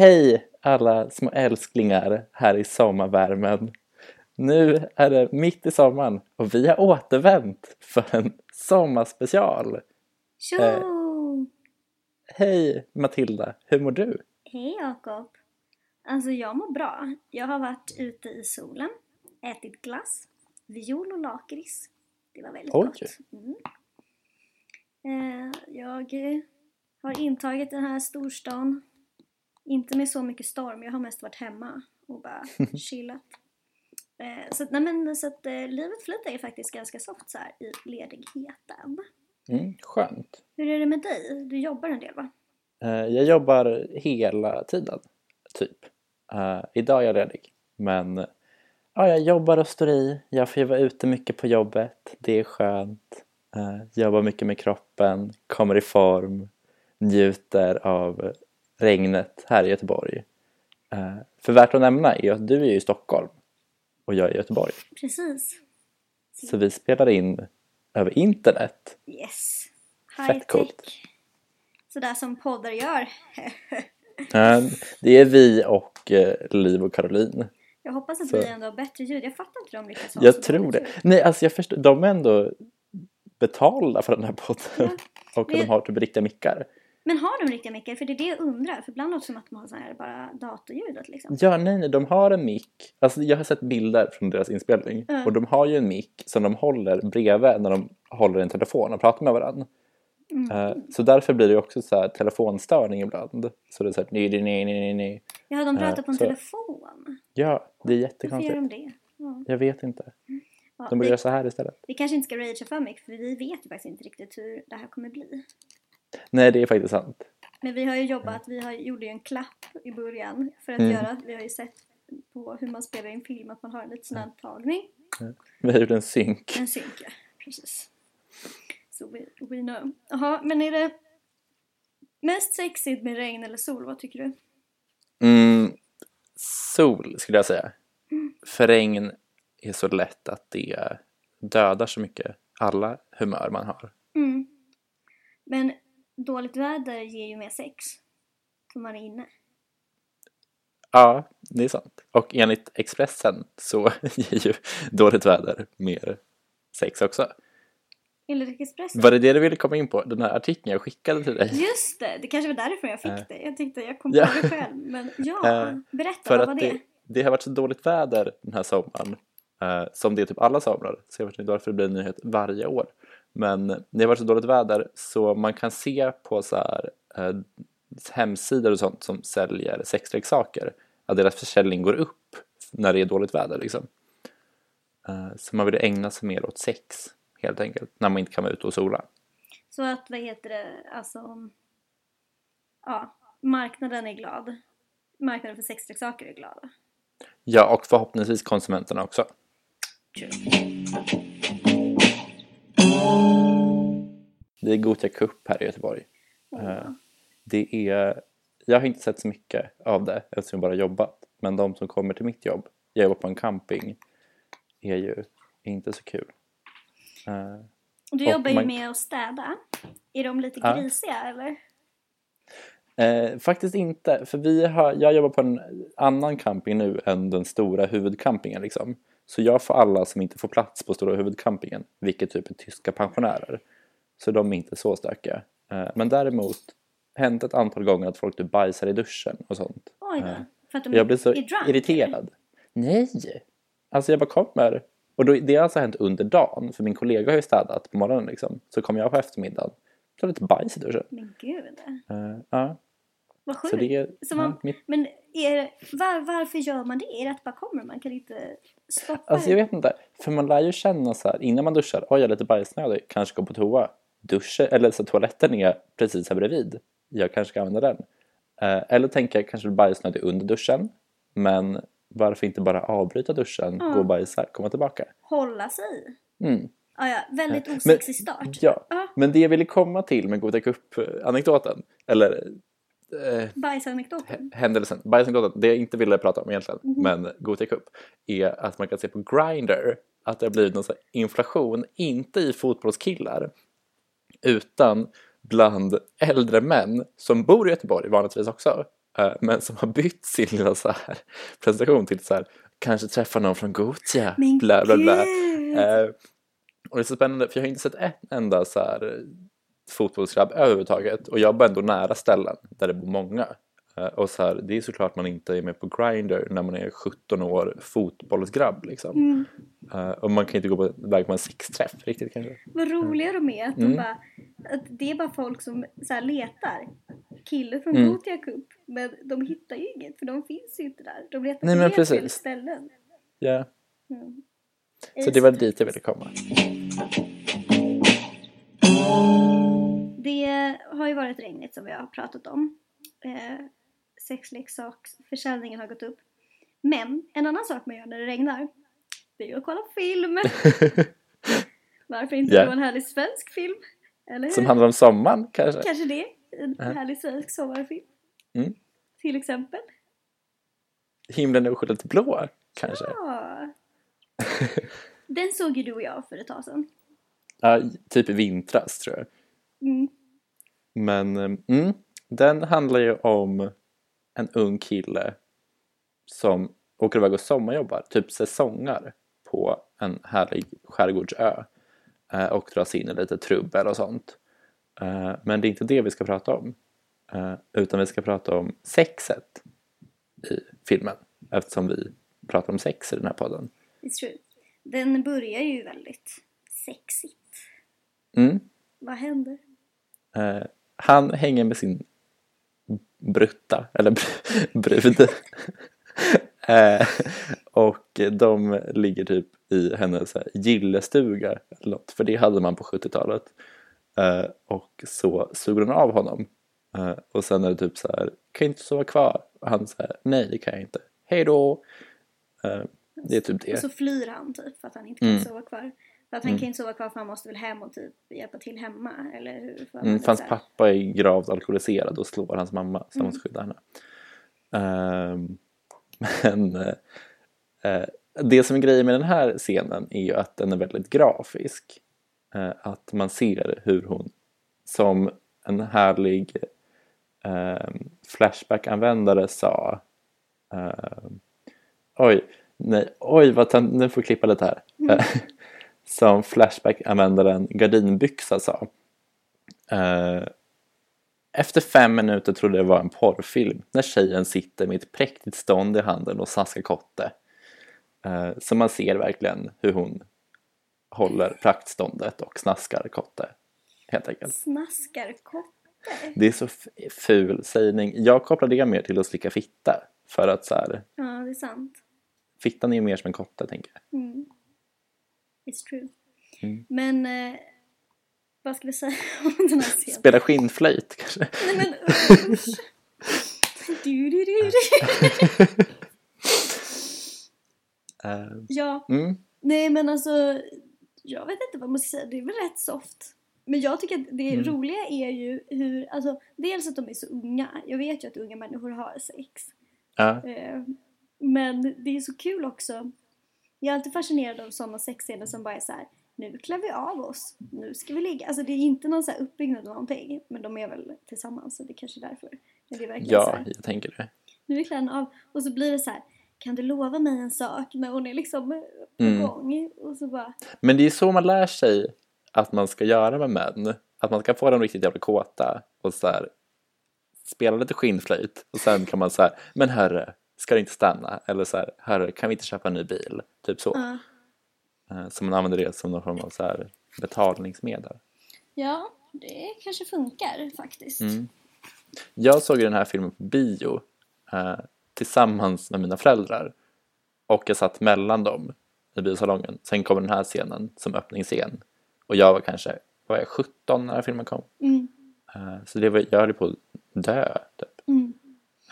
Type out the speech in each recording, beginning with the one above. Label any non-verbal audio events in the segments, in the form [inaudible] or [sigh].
Hej alla små älsklingar här i sommarvärmen. Nu är det mitt i sommaren och vi har återvänt för en sommarspecial. Tjo! Eh. Hej Matilda, hur mår du? Hej Jakob! Alltså jag mår bra. Jag har varit ute i solen, ätit glass, viol och lakrits. Det var väldigt Oj. gott. Mm. Eh, jag har intagit den här storstan. Inte med så mycket storm, jag har mest varit hemma och bara [laughs] chillat. Eh, så nej men, så att eh, livet flyter ju faktiskt ganska soft så här i ledigheten. Mm, skönt. Hur är det med dig? Du jobbar en del va? Eh, Jag jobbar hela tiden, typ. Eh, idag är jag ledig, men ja, jag jobbar och står i. Jag får ju vara ute mycket på jobbet. Det är skönt. Eh, jobbar mycket med kroppen, kommer i form, njuter av regnet här i Göteborg. Eh, för värt att nämna är att du är i Stockholm och jag är i Göteborg. Precis. Så vi spelar in över internet. Yes. Fett High coolt. tech. Sådär som poddar gör. [laughs] Eh, Det är vi och eh, Liv och Caroline. Jag hoppas att Så. vi ändå har bättre ljud. Jag fattar inte om lyckas ha Jag tror det. Nej, alltså jag förstår. De är ändå betalda för den här podden. [laughs] Och Det- de har typ riktiga mickar. Men har de riktiga mickar? För det är det jag undrar. För ibland låter det som att de har så här bara datorljudet liksom. Ja, nej, nej, de har en mick. Alltså jag har sett bilder från deras inspelning. Mm. Och de har ju en mick som de håller bredvid när de håller en telefon och pratar med varandra. Mm. Eh, Så därför blir det också så här telefonstörning ibland. Så det är så här, nej, nej, nej, nej, nej. Ja, de pratar Eh, på en så- telefon. Ja, det är Varför gör jättekonstigt. de det? Ja. Jag vet inte. Ja, De borde vi, göra så här istället. vi kanske inte ska ragea för mycket för vi vet ju faktiskt inte riktigt hur det här kommer bli. Nej, det är faktiskt sant. Men vi har ju jobbat, vi har, gjorde ju en klapp i början för att Mm. göra, vi har ju sett på hur man spelar in film att man har en liten här tagning. Vi har gjort en synk. En synk, ja. Precis. Så we, we know. Jaha, men är det mest sexigt med regn eller sol? Vad tycker du? Mm, sol skulle jag säga. För regn är så lätt att det dödar så mycket alla humör man har. Mm. Men dåligt väder ger ju mer sex. För man är inne. Ja, det är sant. Och enligt Expressen så [laughs] ger ju dåligt väder mer sex också. Enligt Expressen. Var det det du ville komma in på? Den här artikeln jag skickade till dig? Just det, det kanske var därför jag fick Eh. det. Jag tänkte jag kom på det själv. Men [laughs] ja, berätta, För vad var det? det, det har varit så dåligt väder den här sommaren. Eh, som det är typ alla somrar. Så jag vet inte varför det blir en nyhet varje år. Men det har varit så dåligt väder så man kan se på så här, eh, hemsidor och sånt som säljer sexleksaker att deras försäljning går upp när det är dåligt väder. Liksom. Eh, så man vill ägna sig mer åt sex helt enkelt när man inte kan vara ute och sola. Så att, vad heter det, alltså... Ja, marknaden är glad. Marknaden för sexleksaker är glada. Ja, och förhoppningsvis konsumenterna också. Det är Gothia Cup här i Göteborg. Eh, Det är, jag har inte sett så mycket av det eftersom jag bara jobbat. Men de som kommer till mitt jobb, jag jobbar på en camping, är ju inte så kul. Eh, du Och jobbar ju man- med att städa. Är de lite Ja. grisiga eller? Eh, faktiskt inte, för vi har, jag jobbar på en annan camping nu än den stora huvudcampingen. Liksom. Så jag får alla som inte får plats på stora huvudcampingen, vilket typ är tyska pensionärer. Så de är inte så stökiga. Eh, men däremot hänt ett antal gånger att folk typ bajsar i duschen och sånt. Oj då. Eh, För att de jag blir så drunk, eller? irriterad. Nej! Alltså jag bara kommer. Och då, det har alltså hänt under dagen, för min kollega har ju städat på morgonen liksom. Så kommer jag på eftermiddagen, så lite bajs i duschen. Men gud. Eh, ja, Vad så sjukt. det är... Så man, ja, mitt, Men är, var, varför gör man det? Är det att bara kommer? Man kan inte stoppa Alltså jag vet inte, för man lär ju känna så här innan man duschar, oj jag är lite bajsnödig, kanske gå på toa. Duschen, eller så toaletten är precis här bredvid, jag kanske ska använda den. Eh, eller tänka jag kanske blir bajsnödig under duschen, men varför inte bara avbryta duschen, Ja. gå och bajsa, komma tillbaka. Hålla sig. Mm. Ah, ja, väldigt Men- osexig start. Ja, Ja. men det jag ville komma till med Gothia Cup-anekdoten, eller eh, Bajsanekdoten. händelsen, bajsanekdoten, det jag inte ville prata om egentligen, Mhm. men Gothia Cup, är att man kan se på Grindr att det har blivit någon inflation, inte i fotbollskillar, utan bland äldre män som bor i Göteborg vanligtvis också, eh, men som har bytt sin lilla så här presentation till så här kanske träffa någon från Gothia, bla bla bla. Eh, och det är så spännande för jag har inte sett ett enda så här fotbollsgrabb överhuvudtaget och jag bor ändå nära ställen där det bor många. Eh, och så här, det är såklart man inte är med på Grindr när man är 17 år fotbollsgrabb liksom. Mm. Eh, och man kan inte gå på väg på en sexträff riktigt kanske. Vad roliga de är. Att, de Mm. bara, att det är bara folk som så här letar. Kille från Mm. Gothia Cup. Men de hittar ju inget för de finns ju inte där. De letar Nej, men helt fel precis. ställen. Ja, Mm. så det var dit jag ville komma. Det har ju varit regnigt som vi har pratat om. Eh, sexleksaksförsäljningen har gått upp. Men en annan sak man gör när det regnar, det är att kolla på film. [laughs] Varför inte Ja. då en härlig svensk film? Eller hur? Som handlar om sommaren kanske? Kanske det. En Ja. härlig svensk sommarfilm. Mm. Till exempel. Himlen är oskyldigt blå kanske? Ja. Den såg ju du och jag för ett tag sedan. Ja, typ i vintras tror jag. Mm. Men eh, mm, den handlar ju om en ung kille som åker iväg och sommarjobbar, typ säsongar på en härlig skärgårdsö eh, och dras in i lite trubbel och sånt. Eh, Men det är inte det vi ska prata om. eh, Utan vi ska prata om sexet i filmen eftersom vi pratar om sex i den här podden. It's true. Den börjar ju väldigt sexigt. Mm. Vad händer? Eh, han hänger med sin brutta, eller br- brud. [laughs] eh, och de ligger typ i hennes här gillestuga eller något, för det hade man på 70-talet. Eh, och så suger hon av honom. Eh, och sen är det typ så här, kan jag inte sova kvar? Och han säger, nej det kan jag inte. Hej då! Eh, det är typ Och det. så flyr han typ för att han inte kan Mm. sova kvar. För att han kan inte sova kvar för han måste väl hem och typ hjälpa till hemma eller hur? För Mm, hans pappa är gravt alkoholiserad och slår hans mamma så han Mm. måste skydda henne. Ehm, men eh, det som är grejen med den här scenen är ju att den är väldigt grafisk. Eh, att man ser hur hon som en härlig eh, Flashback-användare sa ehm, Oj, nej, oj vad nu får jag klippa lite här. Eh, [laughs] som Flashback-användaren Gardinbyxa sa. Eh, efter fem minuter trodde jag det var en porrfilm när tjejen sitter med ett präktigt stånd i handen och snaskar kotte. Eh, så man ser verkligen hur hon håller praktståndet och snaskar kotte. Helt enkelt. Snaskar kotte. Det är så ful sägning. Jag kopplar det mer till att slicka fitta. För att så här, Ja, det är sant. fittan är ju mer som en kotte tänker jag. Mm. It's true. Mm. Men eh, vad ska vi säga [laughs] om den här scenen? Spela skinnflöjt kanske. Nej men [laughs] usch. Du, du, du. [laughs] Eh, Ja, mm, nej men alltså jag vet inte vad man ska säga, det är väl rätt soft. Men jag tycker att det Mm. roliga är ju hur, alltså dels att de är så unga. Jag vet ju att unga människor har sex. Eh, men det är så kul också. Jag är alltid fascinerad av sådana sexscener som bara är så här. Nu klär vi av oss, nu ska vi ligga. Alltså det är inte någon så här uppbyggnad av någonting. Men de är väl tillsammans så det är kanske är därför. Men det är verkligen så ja, här. jag tänker det. Nu är kläderna av. Och så blir det så här. Kan du lova mig en sak? När hon är liksom på Mm. gång. Och så bara. Men det är så man lär sig att man ska göra med män. Att man ska få dem riktigt jävla kåta och så här, spela lite skinnflöjt och sen kan man säga men hörru, ska du inte stanna? Eller så här, hörru, kan vi inte köpa en ny bil? Typ så. Ja. Eh, Så man använder det som någon form av så här betalningsmedel. ja, det kanske funkar faktiskt. Mm. Jag såg den här filmen på bio eh, tillsammans med mina föräldrar och jag satt mellan dem i biosalongen. Sen kom den här scenen som öppningsscen och jag var kanske var jag 17 när den här filmen kom. Mm. Eh, så det var, jag höll på att dö. Typ. Mm.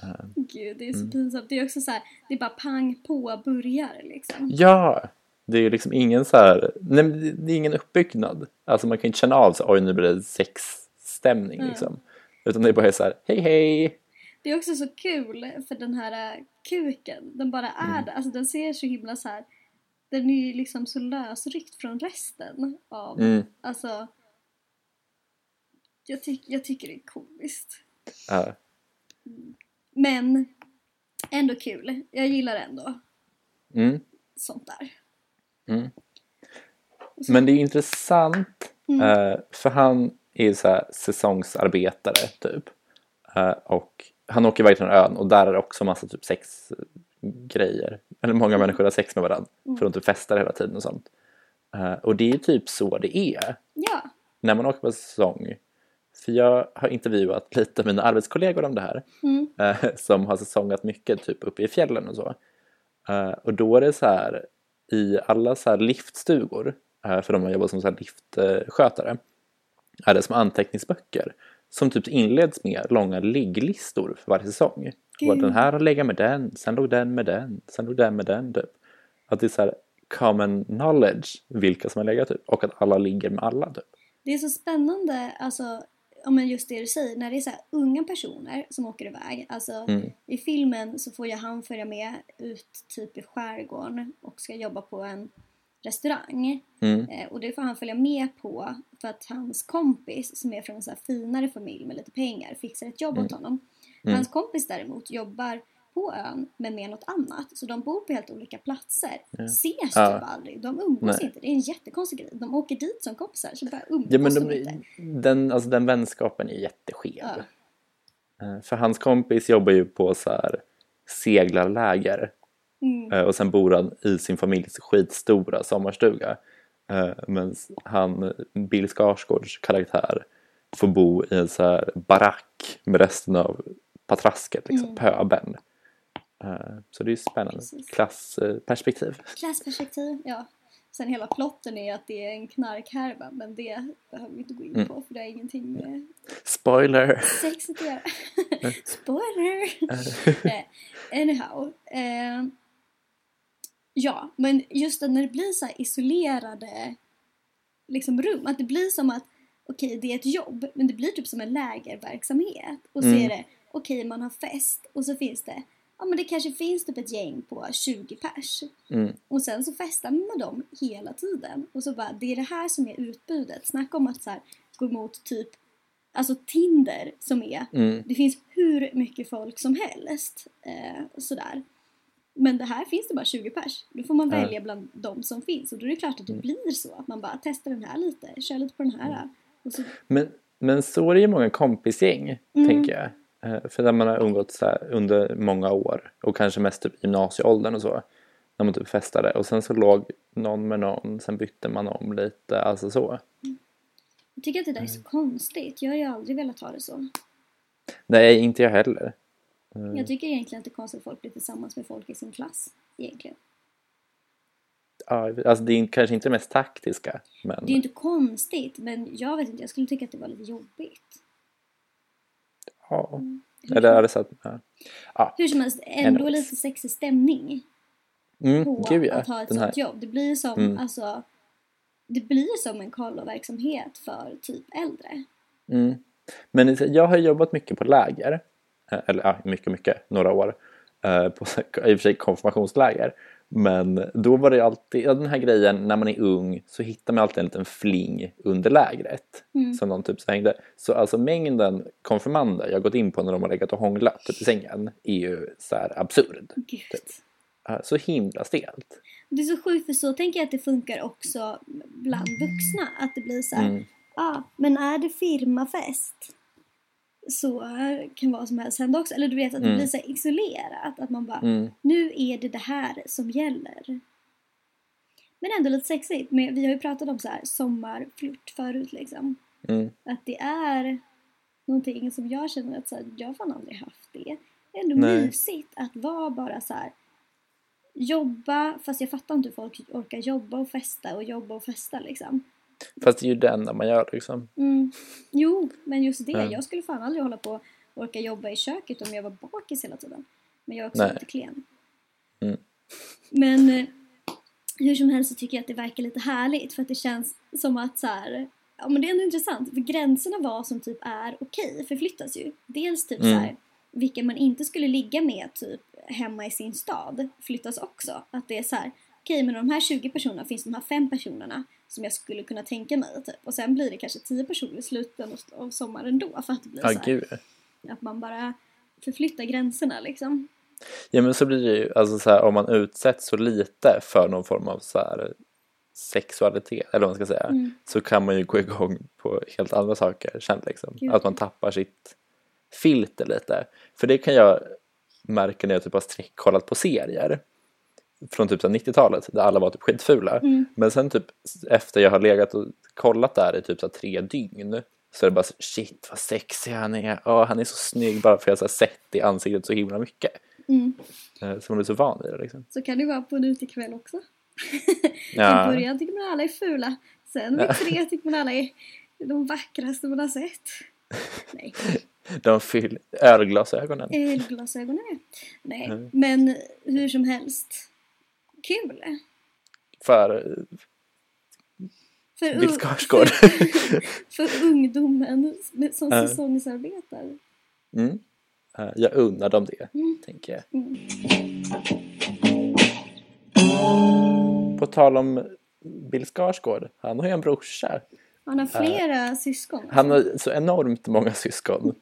Eh, Gud, det är så Mm. pinsamt. Det är också så här. Det är bara pang på börjar liksom. ja, det är ju liksom ingen så här, nej, det- är ingen uppbyggnad. Alltså man kan inte känna av så oj nu blir det sexstämning Mm. liksom. Utan det är bara så här, hej hej. Det är också så kul för den här äh, kuken, den bara är Mm. där. Alltså den ser så himla så här. Den är ju liksom så lösryckt från resten av, Mm. alltså. Jag, tyck, jag tycker det är komiskt. Ja. Men ändå kul. Jag gillar ändå Mm. sånt där. Mm. Men det är intressant Mm. eh, för han är så här säsongsarbetare typ. Eh, och han åker iväg till en ön och där är det också massa typ sexgrejer. Eller många människor har sex med varandra för de typ festar hela tiden och sånt. Eh, och det är ju typ så det är Ja. när man åker på säsong. För jag har intervjuat lite mina arbetskollegor om det här. Mm. eh, som har säsongat mycket typ uppe i fjällen och så. Eh, och då är det så här i alla så här liftstugor, eh, för de har jobbat som så här liftskötare, är det som anteckningsböcker som typ inleds med långa ligglistor för varje säsong. Och Gud. den här har legat med den, sen låg den med den, sen låg den med den typ. Att det är så här common knowledge vilka som har legat typ och att alla ligger med alla typ. Det är så spännande, alltså, ja, men just det du säger, när det är så unga personer som åker iväg. Alltså, Mm. I filmen så får ju han följa med ut typ i skärgården och ska jobba på en restaurang. Mm. Eh, och det får han följa med på för att hans kompis som är från en så finare familj med lite pengar fixar ett jobb åt honom. Mm. Hans kompis däremot jobbar på ön men med något annat. Så de bor på helt olika platser. Ses Ja. typ aldrig. De umgås Nej. inte. Det är en jättekonstig grej. De åker dit som kompisar så bara umgås Ja men de, de, inte. den, alltså, den vänskapen är jätteskev. Ja. Eh, För hans kompis jobbar ju på så här seglarläger Mm. eh, och sen bor han i sin familjs skitstora sommarstuga. Eh, Men han, Bill Skarsgårds karaktär får bo i en så här barack med resten av patrasket, liksom, Mm. pöben. Eh, Så det är spännande. Precis. Klassperspektiv. Klassperspektiv, ja. Sen hela plotten är att det är en knarkhärva men det behöver vi inte gå in Mm. på för det har ingenting med Spoiler! sex att göra. [laughs] Spoiler! [laughs] Eh, Anyhow. Eh, ja, men just när det blir så isolerade liksom rum, att det blir som att okej, det är ett jobb, men det blir typ som en lägerverksamhet. Och så Mm. är det, okej, man har fest och så finns det, ja men det kanske finns typ ett gäng på 20 pers. Mm. Och sen så festar man med dem hela tiden. Och så bara, det är det här som är utbudet. Snacka om att så här, gå emot typ, alltså Tinder som är, Mm. det finns hur mycket folk som helst. Eh, sådär. Men det här finns det bara 20 pers. Då får man Ja. välja bland de som finns. Och då är det klart att det blir så. Att man bara testar den här lite, kör lite på den här. Och så, Men, men så är det ju många kompisgäng, Mm. tänker jag. Eh, För när man har umgåtts under många år och kanske mest typ gymnasieåldern och så. När man typ festade och sen så låg någon med någon, sen bytte man om lite, alltså så. jag tycker att det där är så konstigt. Jag har ju aldrig velat ha det så. Nej, inte jag heller. Mm. Jag tycker egentligen att det är konstigt att folk blir tillsammans med folk i sin klass. Egentligen. Ja, alltså det är kanske inte det mest taktiska, men Det är ju inte konstigt, men jag vet inte, jag skulle tycka att det var lite jobbigt. Ja. Eller är det så att, ja. ja. Hur som helst, ändå Anyways. lite sexig stämning Mm, på gud ja. att ha ett sånt jobb. Det blir som, Mm. alltså, det blir som en kolloverksamhet för typ äldre. Mm. Men jag har jobbat mycket på läger. Eh, Eller ja, mycket, mycket, några år. eh, På i och för sig konfirmationsläger. Men då var det alltid, ja, den här grejen när man är ung så hittar man alltid en liten fling under lägret. Mm. Som någon typ så hängde. Så alltså mängden konfirmander jag gått in på när de har legat och hånglat typ i sängen är ju så här absurd. Gud. Eh, Så himla stelt. Det är så sjukt för så tänker jag att det funkar också bland vuxna. Att det blir så här, Mm. ah, men är det firmafest så kan vad som helst hända också. Eller du vet att det Mm. blir så här isolerat. Att man bara, Mm. nu är det det här som gäller. Men ändå lite sexigt. Men vi har ju pratat om så här sommarflört förut liksom. Mm. Att det är någonting som jag känner att så här, jag har fan aldrig haft det. Det är ändå Nej. mysigt att vara bara så här jobba, fast jag fattar inte hur folk orkar jobba och festa och jobba och festa liksom. Fast det är ju det enda man gör liksom. Mm. Jo, men just det. Ja. Jag skulle fan aldrig hålla på och orka jobba i köket om jag var bakis hela tiden. Men jag är också Nej. lite klen. Mm. Men eh, hur som helst så tycker jag att det verkar lite härligt för att det känns som att så här, ja men det är ändå intressant för gränserna vad som typ är okej förflyttas ju. Dels typ Mm. så här vilka man inte skulle ligga med typ hemma i sin stad flyttas också. Att det är så här, okej men av de här 20 personerna finns de här fem personerna som jag skulle kunna tänka mig typ. Och sen blir det kanske 10 personer i slutet av- sommaren då för att det blir Ja, så här, att man bara förflytta gränserna liksom. Ja men så blir det ju, alltså så här, om man utsätts så lite för någon form av så här sexualitet, eller vad man ska säga, Mm. så kan man ju gå igång på helt andra saker sen liksom. Gud. Att man tappar sitt filter lite. För det kan jag märka när jag typ har sträckkollat på serier från typ så här 90-talet där alla var typ skitfula. Mm. Men sen typ efter jag har legat och kollat där i typ så tre dygn så är det bara så, shit vad sexig han är, Åh, han är så snygg bara för att jag har sett i ansiktet så himla mycket. Mm. Eh, Så man blir så van vid det liksom. Så kan det vara på en utekväll också. [laughs] I Ja, början tycker man alla är fula. Sen vid tre tycker man alla är de vackraste man har sett. Nej, [laughs] de fyller ölglasögonen. ölglasögonen. Nej, Mm. men hur som helst. Kul! För För, Bill Skarsgård. [laughs] för ungdomen som Ja. säsongsarbetar. Mm. Jag unnar dem det, Mm. tänker jag. Mm. På tal om Bill Skarsgård, han har ju en brorsa. Han har flera syskon. Han har så enormt många syskon.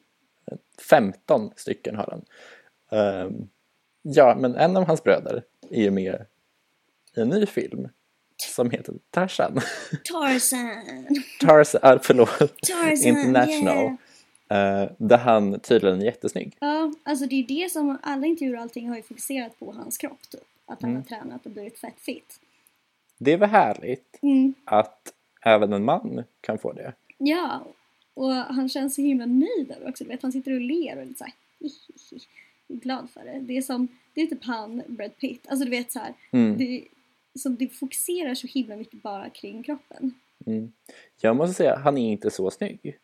15 stycken har han. Ehm, ja, men en av hans bröder är ju med i en ny film som heter Tarzan. Tarzan! Tarzan, ah, förlåt, Tarzan! International. yeah. Eh, där han tydligen är jättesnygg. Ja, alltså det är det som alla intervjuer och allting har ju fokuserat på hans kropp typ. Att han Mm. har tränat och blivit fett fit. Det är väl härligt Mm. att även en man kan få det. Ja, och han känns så himla nöjd över också. Du vet, han sitter och ler och lite såhär glad för det. Det är som, det är typ han, Brad Pitt. Alltså du vet så här, Mm. det, som det fokuserar så himla mycket bara kring kroppen. Mm. Jag måste säga, han är inte så snygg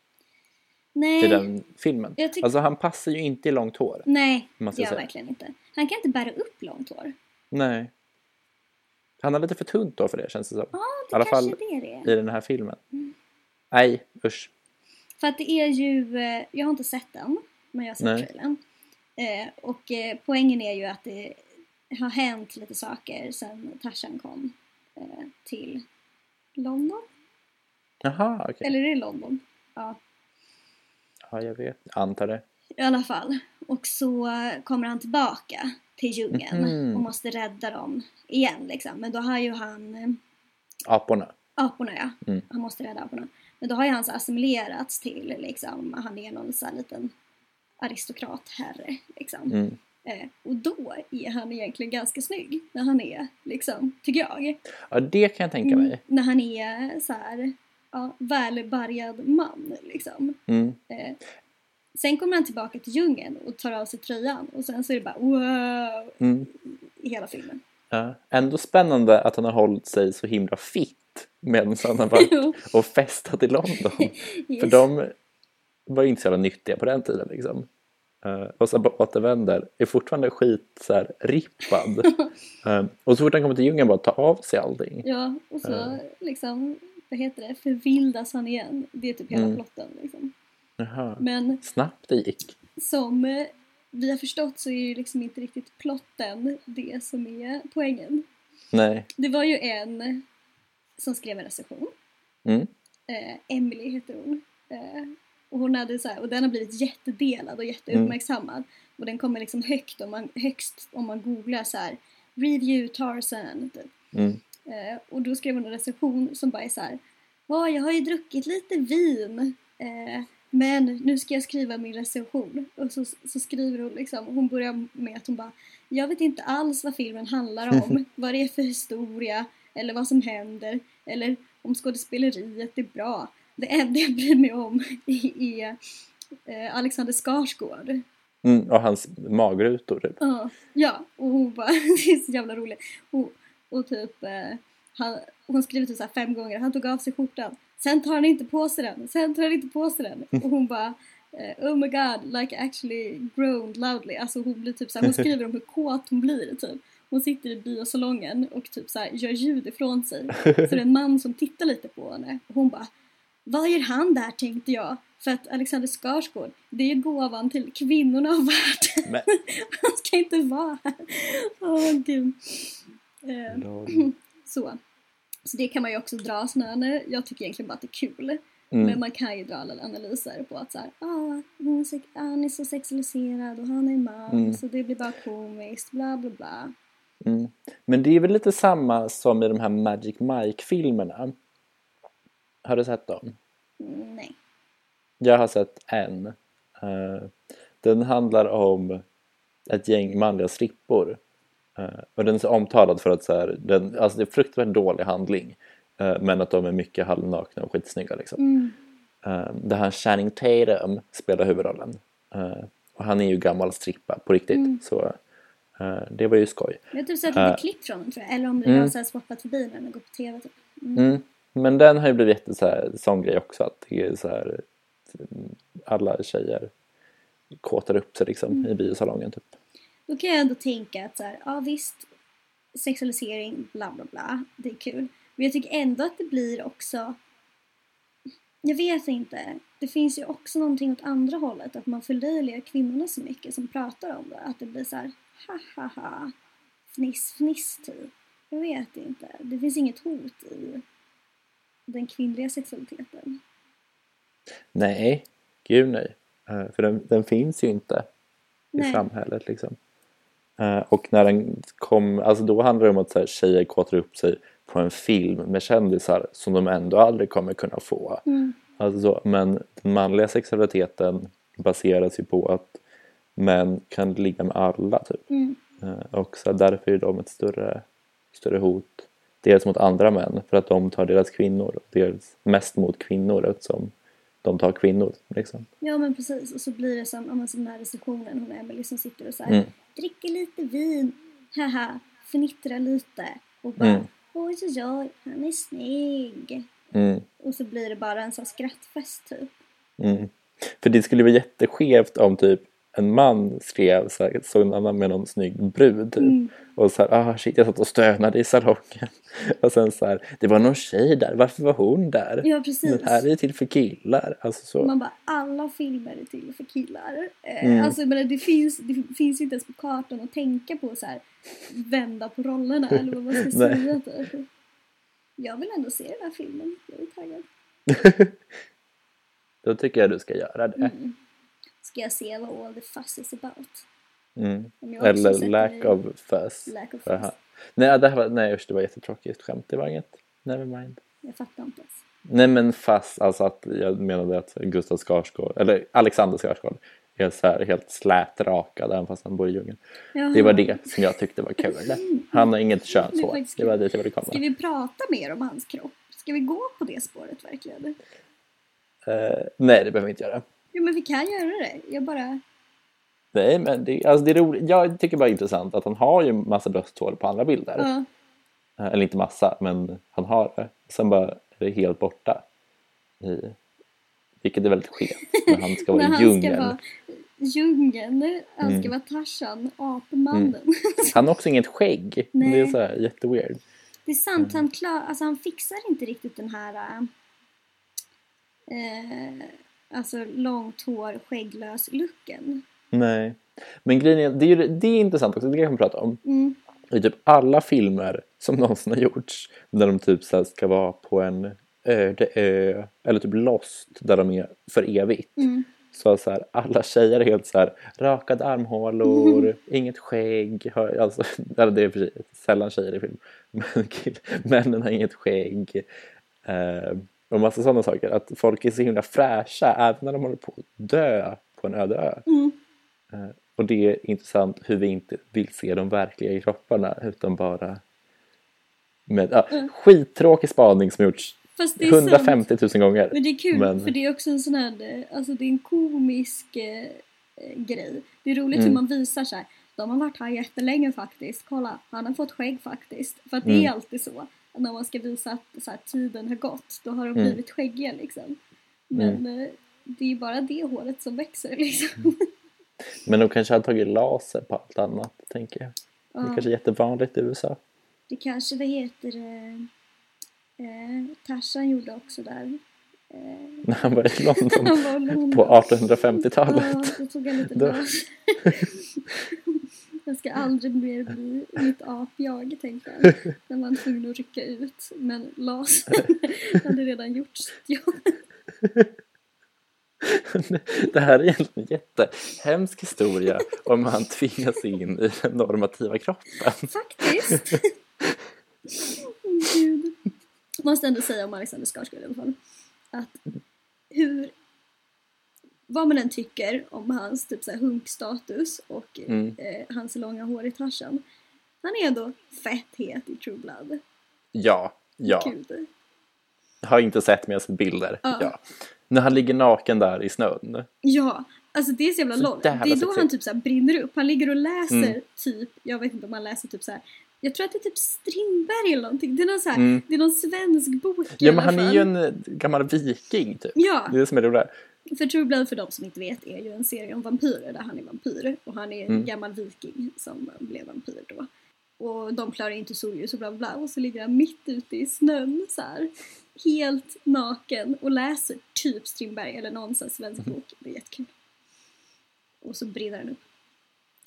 Nej, till den filmen. Jag tycker- Alltså han passar ju inte i långt hår. nej, måste det jag gör säga. verkligen inte. Han kan inte bära upp långt hår. Nej. Han har lite för tunt hår för det känns det som. Ja, I det alla kanske fall är det det är. i den här filmen. Nej, usch. För att det är ju, eh, jag har inte sett den, men jag har sett trailern. Eh, och eh, poängen är ju att det har hänt lite saker sen Tarzan kom eh, till London. Jaha, okej. Eller är det London? Ja, Ja, jag vet. Antar det. i alla fall. Och så kommer han tillbaka till djungeln Mhm. och måste rädda dem igen liksom. Men då har ju han eh, Aporna. aporna ja. Mm. Han måste rädda aporna. Men då har ju han så assimilerats till liksom, han är någon sån här liten aristokratherre liksom. Mm. Eh, och då är han egentligen ganska snygg när han är liksom, tycker jag. Ja, det kan jag tänka Mm, mig. när han är så här, ja, välbärgad man liksom. Mm. Eh, sen kommer han tillbaka till djungeln och tar av sig tröjan och sen så är det bara wow Mm. i hela filmen. Ja. Ändå spännande att han har hållit sig så himla fit medan han har varit [laughs] och festat i London. [laughs] Yes. För de var ju inte så jävla nyttiga på den tiden liksom. Eh, och bara återvänder, är fortfarande skit så här rippad. [laughs] Eh, och så fort han kommer till djungeln bara tar av sig allting. Ja, och så Eh. liksom, vad heter det, förvildas han igen. Det är typ hela Mm. plotten liksom. Jaha. Men Snabbt det gick. som vi har förstått så är ju liksom inte riktigt plotten det som är poängen. Nej. Det var ju en som skrev en recension. Mm. Eh, Emily heter hon. Eh, och, hon hade så här, och den har blivit jättedelad och jätteuppmärksammad. Och den kommer liksom högt om man, högst om man googlar så här Review Tarzan. Typ. Mm. Eh, och då skrev hon en recension som bara är så här. Ja, jag har ju druckit lite vin. Eh, men nu ska jag skriva min recension. Och så, så skriver hon liksom, hon börjar med att hon bara Jag vet inte alls vad filmen handlar om, [laughs] vad det är för historia, eller vad som händer, eller om skådespeleriet är bra. Det enda jag bryr mig om är eh, Alexander Skarsgård. Mm. Och hans magrutor typ. Ja, ja, och hon bara, [laughs] det är så jävla roligt. Och, och typ, eh, han, hon skriver typ så fem gånger, han tog av sig skjortan. Sen tar han inte på sig den, sen tar han inte på sig den. Och hon bara, eh, oh my god, like actually groaned loudly. Alltså hon blir typ så här, hon skriver om hur kåt hon blir typ. Hon sitter i biosalongen och typ så här, gör ljud ifrån sig. [laughs] Så det är en man som tittar lite på henne. Och hon bara, vad gör han där tänkte jag? För att Alexander Skarsgård, det är gåvan till kvinnorna av världen. [laughs] Han ska inte vara här. Åh gud. Eh, [clears throat] så. så det kan man ju också dra här, Jag tycker egentligen bara att det är kul. Mm. Men man kan ju dra alla analyser på att så här, ah, hon är sex- han är så sexualiserad och han är man Mm. så det blir bara komiskt, bla bla bla. Mm. Men det är väl lite samma som i de här Magic Mike-filmerna. Har du sett dem? Mm, nej. Jag har sett en. Eh, den handlar om ett gäng manliga strippor. Eh, och den är så omtalad för att så här, den, alltså det är fruktansvärt dålig handling. eh, men att de är mycket halvnakna och skitsnygga liksom. Mm. Där han Channing Tatum spelar huvudrollen. Och han är ju gammal strippa på riktigt. Mm. Så det var ju skoj. Jag har typ sett lite klipp från den tror jag. Eller om det Mm. har så här swappat förbi när den går på TV. Typ. Mm. Men den har ju blivit jätte så här, sån grej också att det är så här alla tjejer kåtar upp sig liksom Mm. i biosalongen typ. Då kan jag ändå tänka att så här, ja visst, sexualisering, bla bla bla, det är kul. Men jag tycker ändå att det blir också, jag vet inte, det finns ju också någonting åt andra hållet, att man förlöjligar kvinnorna så mycket som pratar om det. Att det blir så här, ha ha ha, fniss fniss typ. Jag vet inte, det finns inget hot i den kvinnliga sexualiteten. Nej, gud nej. Eh, för den, den finns ju inte i Nej. samhället liksom. Eh, och när den kom, alltså då handlar det om att så här, tjejer kåtar upp sig på en film med kändisar som de ändå aldrig kommer kunna få. Mm. Alltså så, men den manliga sexualiteten baseras ju på att män kan ligga med alla typ. Mm. Eh, och så därför är de ett större, större hot. Dels mot andra män för att de tar deras kvinnor. Dels mest mot kvinnor eftersom de tar kvinnor. Liksom. Ja men precis och så blir det som, ja, som den här recensionen, hon Emily som sitter och så här, Mm. dricker lite vin, haha, fnittrar lite och bara Mm. oj oj oj, han är snygg. Mm, Och så blir det bara en sån skrattfest typ. mm. För det skulle vara jätteskevt om typ en man skrev så här, såg en annan med någon snygg brud typ. Mm. Och så här, ah shit jag satt och stönade i salongen. [laughs] Och sen så här, det var någon tjej där, varför var hon där? Ja precis. Den här är ju till för killar. Alltså så. Man bara, alla filmer är till för killar. Eh, Mm. Alltså menar, det finns, det finns inte ens på kartan att tänka på så här vända på rollerna eller vad man ska [laughs] säga typ. Jag vill ändå se den här filmen, jag är taggad. [laughs] Då tycker jag du ska göra det. Mm. Ska jag se vad all the fuss is about? Mm. Eller lack of fuzz. Lack of Aha. fuss. Nej, det här var, nej usch, det var jättetråkigt skämt. Det var inget. Never mind. Jag fattar inte ens. Nej men fast alltså att jag menade att Gustav Skarsgård, eller Alexander Skarsgård är så här helt slätrakad även fast han bor i djungeln. Jaha. Det var det som jag tyckte var kul. [laughs] Han har inget könshår. Det var dit jag ville Ska komma. vi prata mer om hans kropp? Ska vi gå på det spåret verkligen? Eh, nej det behöver vi inte göra. Jo men vi kan göra det. Jag bara... Nej men det, alltså det är roligt. Jag tycker bara det är intressant att han har ju massa brösthår på andra bilder. Ja. Eh, Eller inte massa, men han har det. Sen bara är det helt borta. I, vilket är väldigt skevt när han ska [laughs] vara i djungeln. ska vara djungeln, han ska Mm. vara Tarzan, apmannen. Han har också inget skägg. Nej. Det är [laughs] så här jätteweird. Det är sant, han, klar, alltså han fixar inte riktigt den här eh, alltså långt hår, skägglös looken. Nej. Men grejen är, det är, ju- det är intressant också, det kan vi prata om. Mm. I typ alla filmer som [laughs] någonsin har gjorts där de typ så ska vara på en öde ö eller typ Lost där de är för evigt. Mm. Så, så här, alla tjejer är helt så här rakade armhålor, inget skägg. Alltså, [laughs] det är för sig sällan tjejer i film. Men männen har inget skägg. Eh, och massa sådana saker. Att folk är så himla fräscha även när de håller på att dö på en öde ö. Mm. Eh, och det är intressant hur vi inte vill se de verkliga kropparna utan bara med ja, Mm. skittråkig spaning som gjorts Fast det är sant. 150 000 gånger. Men det är kul, Men- för det är också en sån här, eh, alltså det är en komisk eh, eh, grej. Det är roligt Mm. hur man visar så här. De har varit här jättelänge faktiskt. Kolla, han har fått skägg faktiskt. För att det Mm. är alltid så. När man ska visa att så här, tiden har gått, då har de Mm. blivit skäggiga liksom. Men eh, det är ju bara det håret som växer Mm. liksom. [laughs] Men de kanske har tagit laser på allt annat, tänker jag. Det Ja. kanske är jättevanligt i USA. Det kanske, vad heter det, eh, Tarzan gjorde också där. Eh, När han var i [laughs] London han var i London. på 1850-talet. Ja, då tog jag lite Då-. [laughs] jag ska aldrig mer bli mitt apjag, tänkte han. [laughs] När man tvungen att rycka ut. Men laser [laughs] hade redan gjort sitt jobb. [laughs] Det här är egentligen en jättehemsk historia om han tvingas in i den normativa kroppen. Faktiskt. Gud. Måste ändå säga om Alexander Skarsgård i alla fall. Att hur... Vad man än tycker om hans typ så här hunkstatus och Mm. eh, hans långa hår i Tarzan. Han är ändå fett het i True Blood. Ja, ja. Gud. Har inte sett men jag sett bilder. Ja. Ja. När han ligger naken där i snön. Ja, alltså det är så jävla långt. Det är då sexigt. han typ så här brinner upp. Han ligger och läser Mm. typ, jag vet inte om han läser typ så här. Jag tror att det är typ Strindberg eller någonting. Det är någon, så här, Mm. det är någon svensk bok Ja men han är ju en eh, gammal viking typ. Ja, Det är det som är det. För True Blood för de som inte vet är ju en serie om vampyrer där han är vampyr och han är en Mm. gammal viking som blev vampyr då. Och de klarar inte solljus och bla bla bla och så ligger han mitt ute i snön så här helt naken och läser typ Strindberg eller någon sån svensk Mm. bok. Det är jättekul. Och så brinner den upp.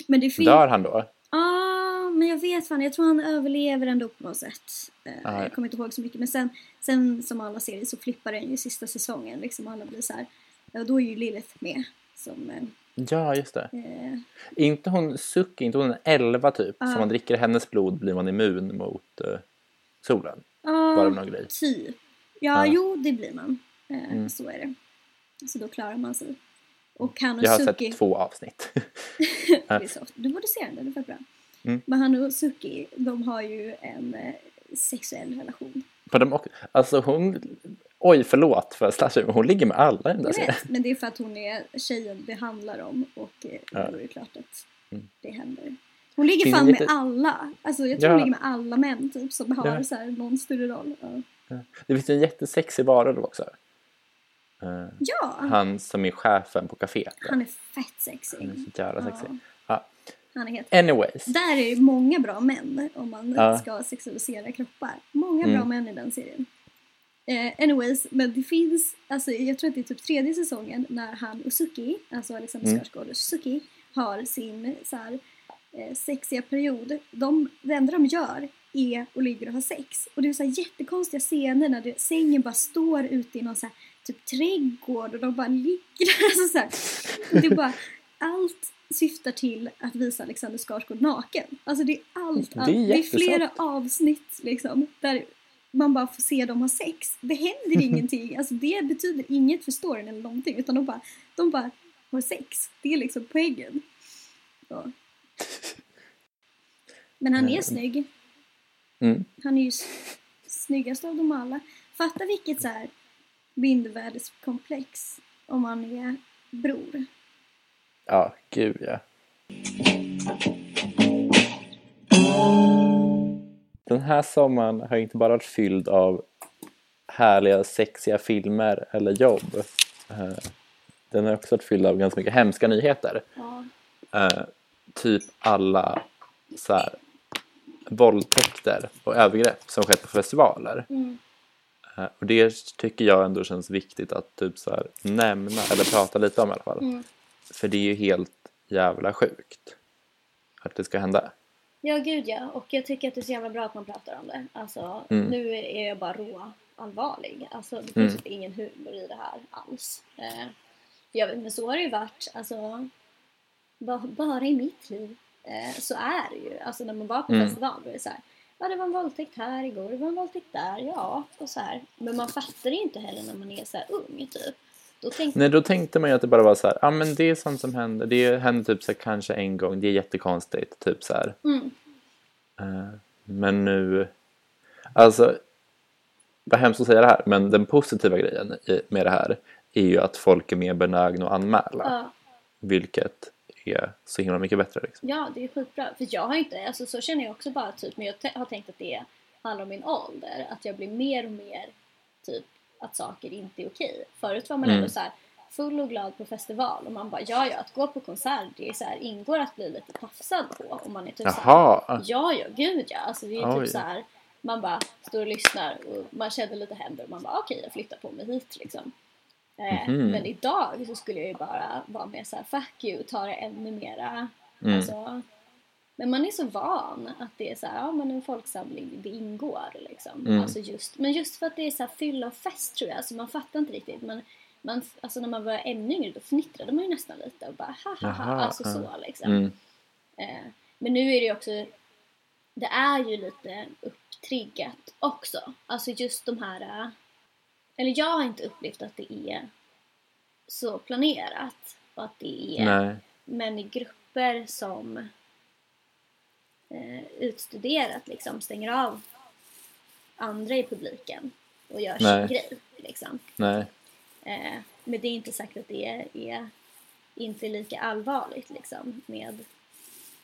Men det finns... Dör han då? Ja, men jag vet fan. Jag tror han överlever ändå på något sätt. Eh, Ah, ja. jag kommer inte ihåg så mycket. Men sen, sen som alla serier så flippar den ju sista säsongen. Liksom alla blir så här. Ja, då är ju Lilith med. Som... Eh, Ja just det. eh, Inte hon Suki, inte hon en 11 typ. Ja. Som man dricker hennes blod blir man immun mot eh, solen. ja, Var det någon grej? typ. Ja, Ja. jo, det blir man. Eh, Mm. Så är det. Så då klarar man sig. Och han och Jag har Suki... sett två avsnitt. [laughs] Du borde se den, den är bra. Mm. Men han och Suki, de har ju en eh, sexuell relation. För de, också- alltså hon, oj förlåt för slasher, hon ligger med alla i den där serien. men det är för att hon är tjejen det handlar om och eh, Ja. då är det klart att Mm. det händer. Hon ligger Finns fan det med alla. Alltså jag tror Ja. hon ligger med alla män typ som har Ja. så här, någon större roll. Ja, Det finns ju en jättesexig varulv också. Eh, ja han som är chefen på kaféet. han är fett sexig. Han är så jävla sexig. Ja. Han är helt... Anyways. Där är det många bra män om man ska sexualisera kroppar. Många Mm. bra män i den serien. Eh, anyways, men det finns, alltså jag tror att det är typ tredje säsongen när han och Suki, alltså Alexander Mm. Skarsgård och Suki, har sin så här, eh, sexiga period. De, det enda de gör är att ligga och ha sex. Och det är så här jättekonstiga scener när det, sängen bara står ute i någon så här, typ trädgård och de bara ligger där. [laughs] Alltså så här, det är bara, allt syftar till att visa Alexander Skarsgård naken. Alltså det är allt, Det är allt. Det är, flera avsnitt liksom där man bara får se dem ha sex. Det händer [laughs] ingenting, alltså det betyder inget för storyn eller någonting utan de bara, de bara har sex. Det är liksom poängen. Så. Men han är snygg. Mm. Han är ju snyggast av dem alla. Fatta vilket så här mindervärdeskomplex om man är bror. Ja, gud ja. Den här sommaren har inte bara varit fylld av härliga sexiga filmer eller jobb. Eh, Den har också varit fylld av ganska mycket hemska nyheter. Ja. Eh, typ alla så här, våldtäkter och övergrepp som skett på festivaler. Mm. Eh, och det tycker jag ändå känns viktigt att typ så här, nämna eller prata lite om i alla fall. Mm. För det är ju helt jävla sjukt att det ska hända. Ja, gud ja. Och jag tycker att det är så jävla bra att man pratar om det. Alltså, Mm. nu är jag bara rå allvarlig. Alltså, det finns Mm. typ ingen humor i det här alls. Eh, för jag men så har det ju varit, alltså, ba, bara i mitt liv eh, så är det ju. Alltså när man var på Mm. festival då är det så här, ja det var en våldtäkt här igår, det var en våldtäkt där, ja, och så här. Men man fattar det ju inte heller när man är så ung typ. Då tänkte Nej, då tänkte man ju att det bara var så här, ja men det är sånt som händer. Det händer typ så här, kanske en gång, det är jättekonstigt, typ så här. mm, Eh, Men nu, alltså, vad hemskt att säga det här, men den positiva grejen i- med det här är ju att folk är mer benägna att anmäla, ja. vilket är så himla mycket bättre. Liksom. Ja, det är skitbra. För jag har inte, alltså så känner jag också bara typ, men jag har tänkt att det handlar om min ålder. Att jag blir mer och mer typ att saker inte är okej. Förut var man Mm. ändå så här full och glad på festival och man bara ja, ja, att gå på konsert det är så här, ingår att bli lite tafsad på och man är typ så här, Jaha, Ja, ja, gud ja. Alltså det är Oj. typ så här, man bara står och lyssnar och man känner lite händer och man bara okej, jag flyttar på mig hit liksom. Eh, Mhm. Men idag så skulle jag ju bara vara mer så här fuck you, ta det ännu mera. Mm. Alltså, men man är så van att det är så här, ja men en folksamling, det ingår liksom. Mm. Alltså just, men just för att det är så här fylla och fest tror jag, alltså man fattar inte riktigt. Men man, alltså när man var ännu yngre då fnittrade man ju nästan lite och bara ha ha ha, alltså ja. så liksom. Mm. Eh, men nu är det ju också, det är ju lite upptriggat också. Alltså just de här, eller jag har inte upplevt att det är så planerat och att det är Nej. män i grupper som utstuderat liksom stänger av andra i publiken och gör Nej. sin grej liksom. Nej. Eh, men det är inte sagt att det är, är inte lika allvarligt liksom med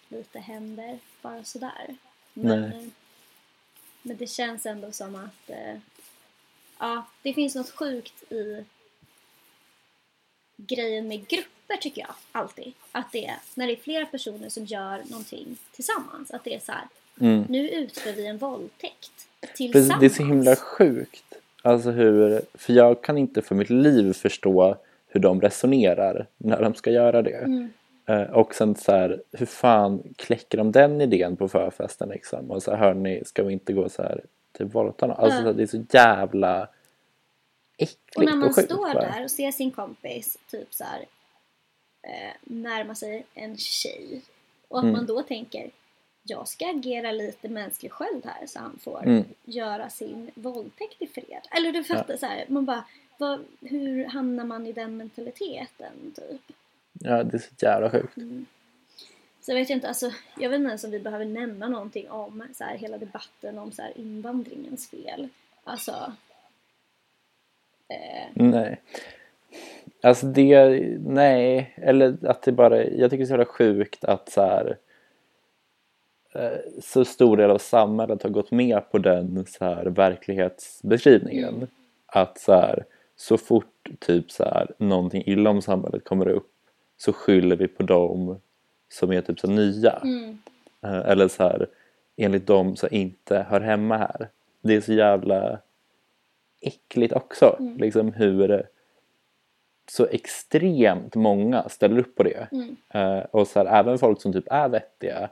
lite händer bara sådär. Men, Nej. eh, men det känns ändå som att eh, ja, det finns något sjukt i grejen med grupper tycker jag alltid. Att det är när det är flera personer som gör någonting tillsammans. Att det är så här, Mm. nu utför vi en våldtäkt tillsammans. det är så himla sjukt. Alltså hur, för jag kan inte för mitt liv förstå hur de resonerar när de ska göra det. Mm. Eh, och sen så här, hur fan kläcker de den idén på förfesten liksom? Och så här, hörni, ska vi inte gå så här till våldta någon? Alltså här, det är så jävla äckligt Och när man sjukt. står bara. där och ser sin kompis typ så här, eh, närma sig en tjej och att Mm. man då tänker jag ska agera lite mänsklig sköld här så han får Mm. göra sin våldtäkt i fred. Eller du fattar så här, man bara vad, hur hamnar man i den mentaliteten typ? Ja, det är så jävla sjukt. Så jag vet inte, alltså, jag vet inte ens om vi behöver nämna någonting om så här, hela debatten om så här, invandringens fel. Alltså... Eh, Nej. Alltså det, nej. Eller att det bara, jag tycker det är så jävla sjukt att så här eh, så stor del av samhället har gått med på den så här verklighetsbeskrivningen. Mm. Att så här, så fort typ så här någonting illa om samhället kommer upp så skyller vi på dem som är typ så nya. mm, Eh, Eller så här enligt dem som inte hör hemma här. Det är så jävla äckligt också. Mm. Liksom hur så extremt många ställer upp på det. mm. Eh, och så här, även folk som typ är vettiga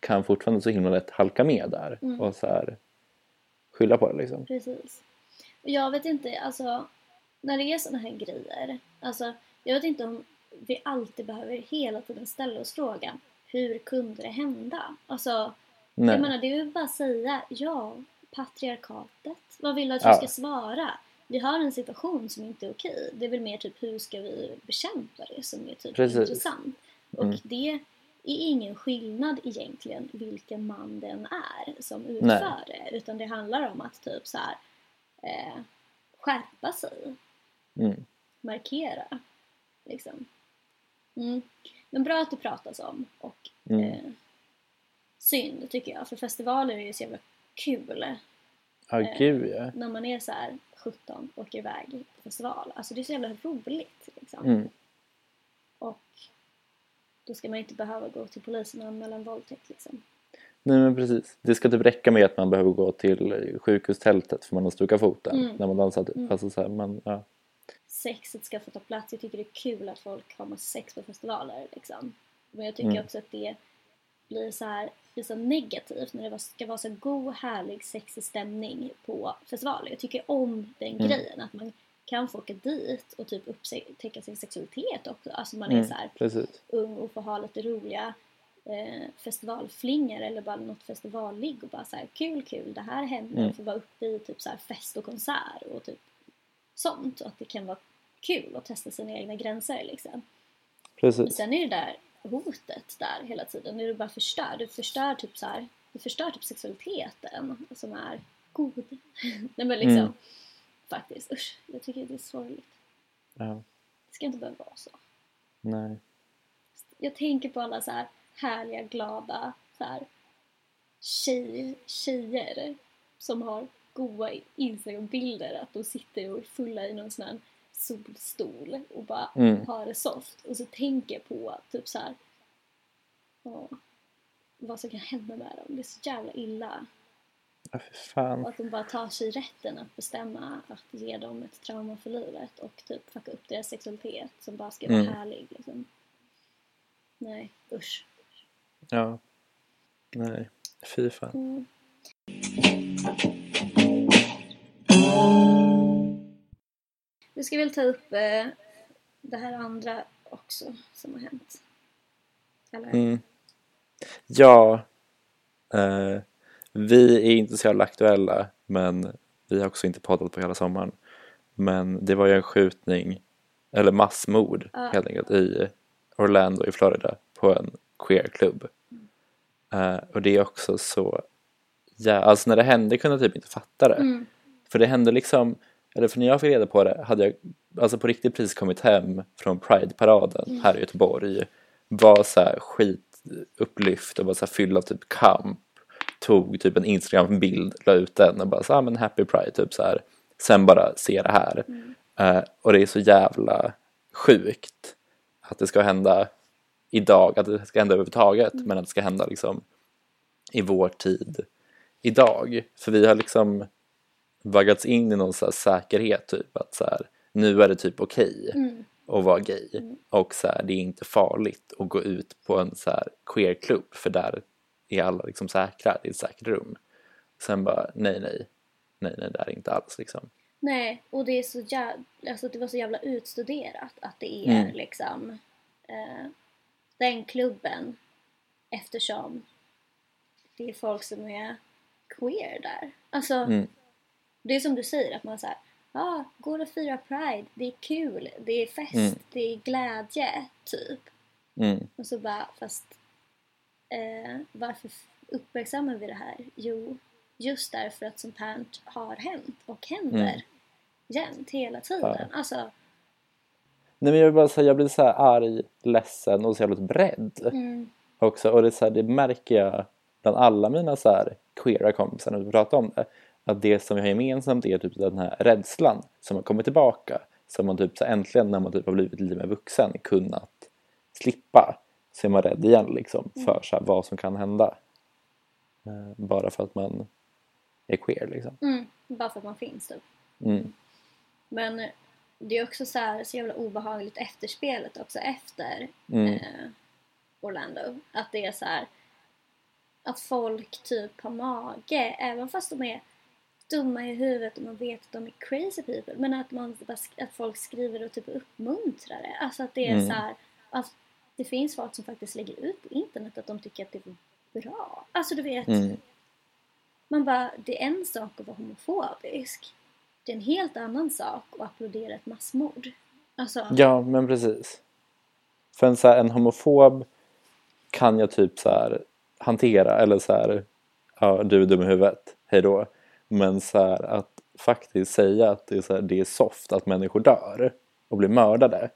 kan fortfarande så himla lätt halka med där. Mm. Och så här skylla på det liksom. Precis. Och jag vet inte, alltså när det är såna här grejer, alltså jag vet inte om vi alltid behöver hela tiden ställa oss frågan hur kunde det hända? Alltså, Nej. jag menar det är ju bara att säga ja, patriarkatet. Vad vill du att vi Ja. ska svara? Vi har en situation som inte är okej. Det är väl mer typ hur ska vi bekämpa det som är typ Precis. intressant. Och Mm. det är ingen skillnad egentligen vilken man den är som utför det. Utan det handlar om att typ så här eh, skärpa sig, Mm. markera. Liksom. Mm. Men bra att det pratas om och Mm. eh, synd tycker jag. För festivaler är ju så jävla kul Ja, Eh, gud ja. när man är så här 17 och åker iväg på festival. Alltså det är så jävla roligt liksom. Mm. Och då ska man inte behöva gå till polisen och anmäla en våldtäkt liksom. Nej men precis. Det ska typ räcka med att man behöver gå till sjukhustältet för man har stukat foten Mm. när man dansar typ. Mm. Alltså så här, man, ja. Sexet ska få ta plats. Jag tycker det är kul att folk har massa sex på festivaler liksom. Men jag tycker Mm. också att det blir så här så negativt när det ska vara så god, härlig, sexig stämning på festivaler. Jag tycker om den Mm. grejen att man kan få åka dit och typ upptäcka sin sexualitet också. Alltså man är Mm. så här Precis. ung och får ha lite roliga eh, festivalflingor eller bara något festivalligg och bara så här kul kul det här händer Mm. och få vara uppe i typ så här fest och konsert och typ sånt och att det kan vara kul att testa sina egna gränser liksom. Men Precis. sen är det där hotet där hela tiden, är det bara förstör, du förstör typ så här, du förstör typ sexualiteten som är god. [laughs] Nej men liksom, Mm. faktiskt usch, jag tycker det är sorgligt. Ja. Det ska inte behöva vara så. Nej. jag tänker på alla så här härliga, glada så här, tjej, tjejer som har goa Instagram-bilder att de sitter och är fulla i någon sån här solstol och bara Mm. har det soft. Och så tänker jag på typ så här, ja, vad som kan hända med dem. Det är så jävla illa. Ja, för fan. Och att de bara tar sig rätten att bestämma att ge dem ett trauma för livet och typ fucka upp deras sexualitet som bara ska vara Mm. härlig. Liksom. Nej, usch. Ja. Nej. Fy fan. Mm. Du ska väl ta upp eh, det här andra också som har hänt? Eller? Mm. Ja, eh, vi är inte så jävla aktuella men vi har också inte poddat på hela sommaren. Men det var ju en skjutning, eller massmord Ja. helt enkelt, i Orlando i Florida på en queerklubb. Eh, och det är också så, ja, alltså när det hände kunde jag typ inte fatta det. Mm. För det hände liksom, eller för när jag fick reda på det hade jag alltså på riktigt precis kommit hem från Pride-paraden här i Göteborg. Var så här skitupplyft och var så här fylld av typ kamp. Tog typ en Instagram-bild, la ut den och bara så ah, men happy Pride typ så här. Sen bara se det här. Eh, och det är så jävla sjukt att det ska hända idag, att det ska hända överhuvudtaget men att det ska hända liksom i vår tid idag. För vi har liksom vaggats in i någon så här säkerhet typ att så här, nu är det typ okej Mm. att vara gay och så här, det är inte farligt att gå ut på en så här queerklubb för där är alla liksom säkra, det är ett säkert rum. Sen bara nej nej, nej nej det är inte alls liksom. Nej, och det är så jävla, alltså det var så jävla utstuderat att det är Mm. liksom eh, den klubben eftersom det är folk som är queer där. Alltså, Mm. Det är som du säger att man säger ah, går och firar pride, det är kul, det är fest, Mm. det är glädje, typ. Mm, Och så bara, fast eh, varför uppmärksammar vi det här? Jo, just därför att sånt här har hänt och händer Mm. jämt, hela tiden. Ja. Alltså, Nej men jag vill bara säga, jag blir så här arg, ledsen och så jävla rädd mm, också. Och det, så här, det märker jag bland alla mina så här queera kompisar när vi pratar om det. Att det som vi har gemensamt är typ den här rädslan som har kommit tillbaka. Som man typ så äntligen när man typ har blivit lite mer vuxen kunnat slippa. Så är man rädd igen liksom för så här, vad som kan hända. Eh, bara för att man är queer liksom. mm, bara för att man finns typ. Mm. Men det är också så, här, så jävla obehagligt efterspelet också efter Mm. eh, Orlando. Att det är så här att folk typ har mage, även fast de är dumma i huvudet och man vet att de är crazy people. Men att, man, att folk skriver och typ uppmuntrar det. Alltså att det är Mm. så här, att det finns folk som faktiskt lägger ut på internet att de tycker att det är bra. Alltså du vet, Mm. man bara, det är en sak att vara homofobisk. Det är en helt annan sak att applådera ett massmord. Alltså, Ja, men precis. För en, så här, en homofob kan jag typ så här hantera eller så här, ja du är dum i huvudet, hej då. Men så här att faktiskt säga att det är, så här, det är soft att människor dör och blir mördade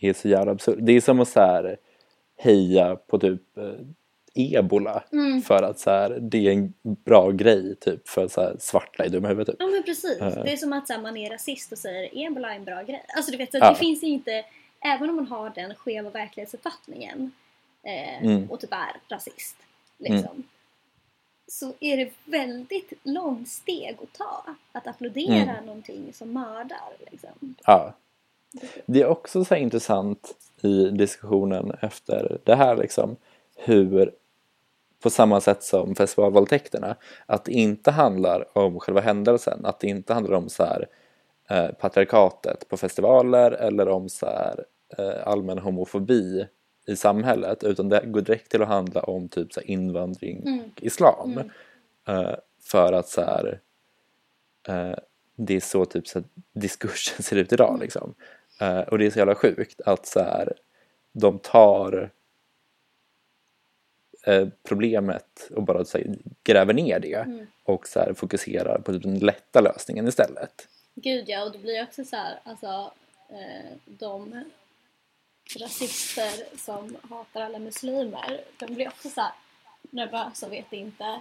är så jävla absurt. Det är som att så här heja på typ eh, ebola Mm. för att så här, det är en bra grej typ för så här, svarta är dumma i huvudet typ. Ja men precis. Eh. Det är som att så här, man är rasist och säger ebola är en bra grej. Alltså du vet, så att Ja. det finns inte, även om man har den skeva verklighetsuppfattningen eh, Mm. och typ är rasist, liksom. Så är det väldigt långt steg att ta. Att applådera Mm. någonting som mördar. Liksom. Ja. Det är också så intressant i diskussionen efter det här liksom hur på samma sätt som festivalvåldtäkterna att det inte handlar om själva händelsen, att det inte handlar om så här eh, patriarkatet på festivaler eller om så här eh, allmän homofobi i samhället utan det går direkt till att handla om typ så invandring Mm. och islam. Mm. Eh, för att så här eh, det är så typ så diskursen [laughs] ser ut idag liksom. Eh, och det är så jävla sjukt att så här, de tar problemet och bara så här, gräver ner det Mm. och så här, fokuserar på typ den lätta lösningen istället. Gud ja, och det blir också så här, alltså de rasister som hatar alla muslimer, de blir också så här nervösa och vet inte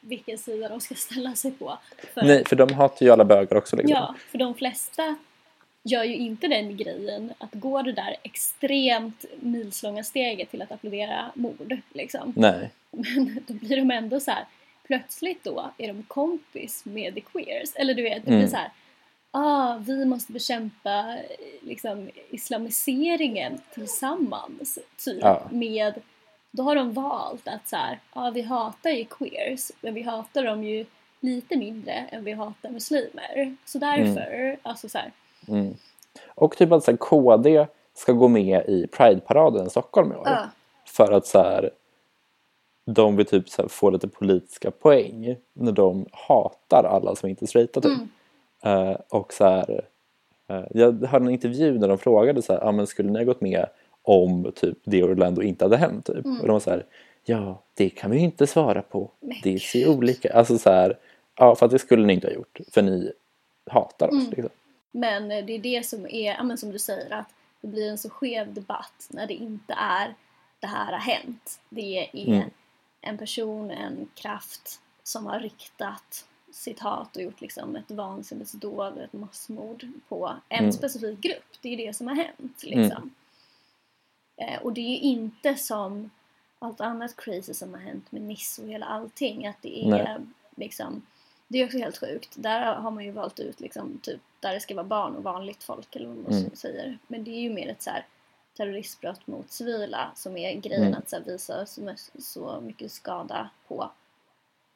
vilken sida de ska ställa sig på. För, Nej, för de hatar ju alla bögar också liksom. Ja, för de flesta gör ju inte den grejen att gå det där extremt milslånga steget till att applådera mord liksom. Nej. Men då blir de ändå så här. Plötsligt då är de kompis med the queers. Eller du vet, det Mm. blir så här. Ah, vi måste bekämpa eh, liksom, islamiseringen tillsammans. Typ Ja. med... Då har de valt att så här, ah, vi hatar ju queers, men vi hatar dem ju lite mindre än vi hatar muslimer. Så därför, alltså så här, Mm. Och typ att så här, KD ska gå med i Pride-paraden i Stockholm i år. Ja. För att så här, de vill typ så här, få lite politiska poäng när de hatar alla som inte är straighta typ. Mm. Eh, och så här, eh, jag hörde en intervju där de frågade så här, ah, men skulle ni ha gått med om typ det Orlando inte hade hänt typ? Och de var så här, ja det kan vi ju inte svara på. Men Det ser ju olika, alltså så här, ja för att det skulle ni inte ha gjort för ni hatar oss liksom. Men eh, det är det som är, ja, men som du säger, att det blir en så skev debatt när det inte är det här har hänt. Det är Mm. en person, en kraft som har riktat citat och gjort liksom ett vansinnesdåd, ett massmord på en Mm. specifik grupp. Det är det som har hänt liksom. Eh, och det är ju inte som allt annat crazy som har hänt med Niss och hela allting. Att det är Nej. liksom det är också helt sjukt. Där har man ju valt ut liksom typ där det ska vara barn och vanligt folk eller vad man Mm. säger. Men det är ju mer ett så här terroristbrott mot civila som är grejen Mm. att så här, visa så, så mycket skada på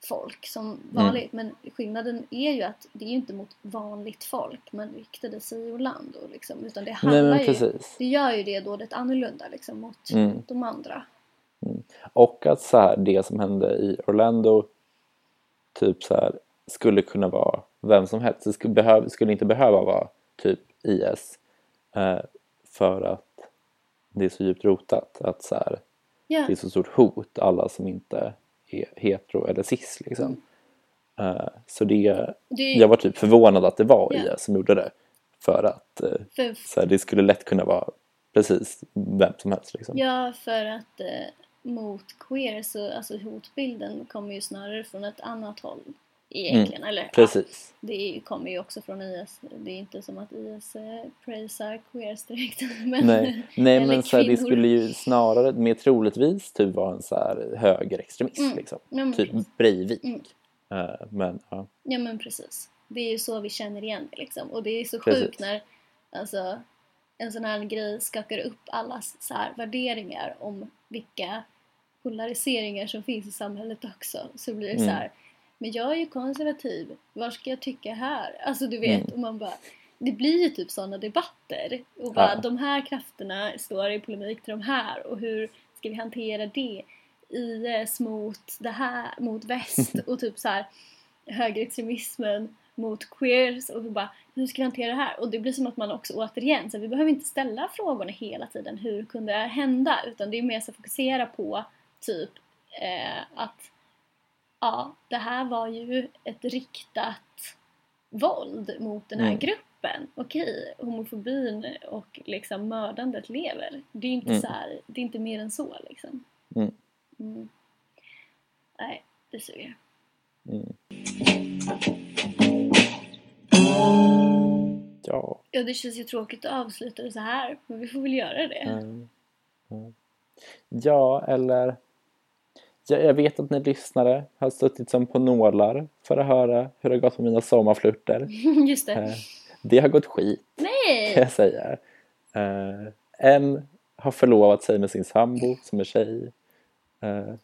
folk som Mm. vanligt. Men skillnaden är ju att det är ju inte mot vanligt folk man riktade sig i Orlando liksom. Utan det Nej handlar men ju, det gör ju det dådet annorlunda liksom mot Mm. de andra. Och att så här, det som hände i Orlando typ så här, skulle kunna vara vem som helst. Det skulle, behöv, skulle inte behöva vara typ IS eh, för att det är så djupt rotat att så här, Ja. det är så stort hot alla som inte är hetero eller cis liksom. Eh, så det, Det jag var typ förvånad att det var. IS som gjorde det. För att eh, för, så här, det skulle lätt kunna vara precis vem som helst liksom. Ja, för att eh, mot queer så alltså hotbilden kommer ju snarare från ett annat håll egentligen. Eller, ja, Precis. det är, ju- kommer ju också från IS. Det är inte som att IS eh, praisar queers direkt. [laughs] Men, Nej, nej eller men så här, det skulle ju snarare mer troligtvis typ vara en så här högerextremist Mm. liksom. Ja, Typ precis. Breivik. Mm. Eh, men ja, Ja men precis. Det är ju så vi känner igen det liksom. Och det är så Precis. sjukt när alltså, en sån här grej skakar upp allas så här, värderingar om vilka polariseringar som finns i samhället också. Så blir det Mm. så här, men jag är ju konservativ, vad ska jag tycka här? Alltså du vet, Mm. och man bara det blir ju typ sådana debatter. Och bara Ja. de här krafterna står i polemik till de här och hur ska vi hantera det? IS mot det här, mot väst [laughs] och typ så här högerextremismen mot queers och bara hur ska vi hantera det här? Och det blir som att man också återigen, så vi behöver inte ställa frågorna hela tiden hur kunde det här hända? Utan det är mer så att fokusera på typ eh, att ja, det här var ju ett riktat våld mot den här Mm. gruppen. Okej, homofobin och liksom mördandet lever. Det är inte Mm. så här, det är inte mer än så liksom. Mm. Mm. Nej, det suger. mm. ja. Ja, det känns ju tråkigt att avsluta det så här, men vi får väl göra det. Mm. Ja, eller jag, jag vet att ni lyssnare har suttit som på nålar för att höra hur det har gått med mina sommarflörter. [laughs] Just det. Eh, Det har gått skit kan Nej! jag säga. Eh, en har förlovat sig med sin sambo som är tjej. Eh,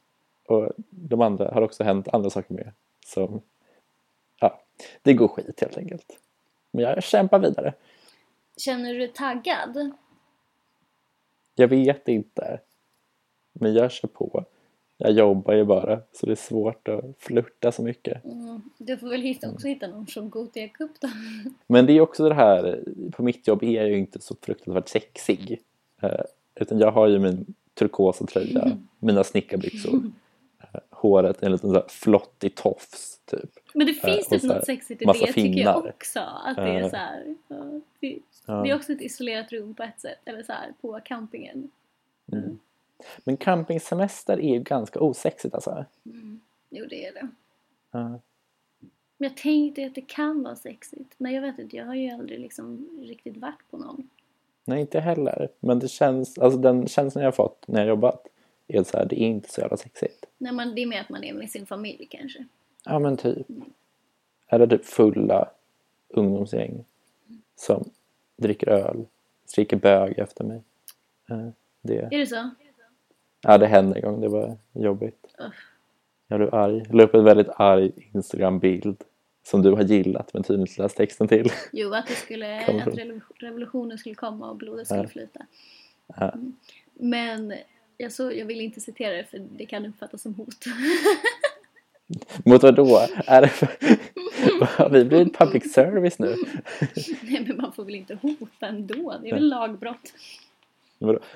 och de andra har också hänt andra saker med. Som, ja, det går skit helt enkelt. Men jag kämpar vidare. Känner du dig taggad? Jag vet inte. Men jag kör på. Jag jobbar ju bara så det är svårt att flirta så mycket. Mm. Du får väl hitta, också hitta någon som Gothia Cup då. Men det är också det här, på mitt jobb är jag ju inte så fruktansvärt sexig. Eh, utan jag har ju min turkosa tröja, [laughs] mina snickarbyxor, eh, håret en liten flottig tofs typ. Men det Eh, finns och typ något sexigt i det tycker jag finnar. också. Att det är Eh. så här, det är också ett isolerat rum på ett sätt. Eller så här, på campingen. Mm. Men campingsemester är ju ganska osexigt alltså. Mm. Jo, det är det. Ja. Men jag tänkte att det kan vara sexigt. Men jag vet inte, jag har ju aldrig liksom riktigt varit på någon. Nej, inte heller. Men det känns, alltså den känslan jag har fått när jag jobbat är så här, det är inte så jävla sexigt. Nej, man, det är mer att man är med sin familj kanske. Ja men typ. Eller typ fulla ungdomsgäng som dricker öl, skriker bög efter mig. Det, Är det så? Ja, det hände en gång, det var jobbigt. Uff. Jag blev arg. Jag la upp en väldigt arg Instagram-bild som du har gillat men tydligen inte läst texten till. Jo, att, det skulle, [laughs] att revolutionen skulle komma och blodet skulle Ja. flyta. Ja. Mm. Men jag, så, jag vill inte citera det för det kan uppfattas som hot. [laughs] Mot vad då? Är det för... [laughs] Har vi blivit public service nu? Nej, men man får väl inte hota ändå? Det är väl lagbrott?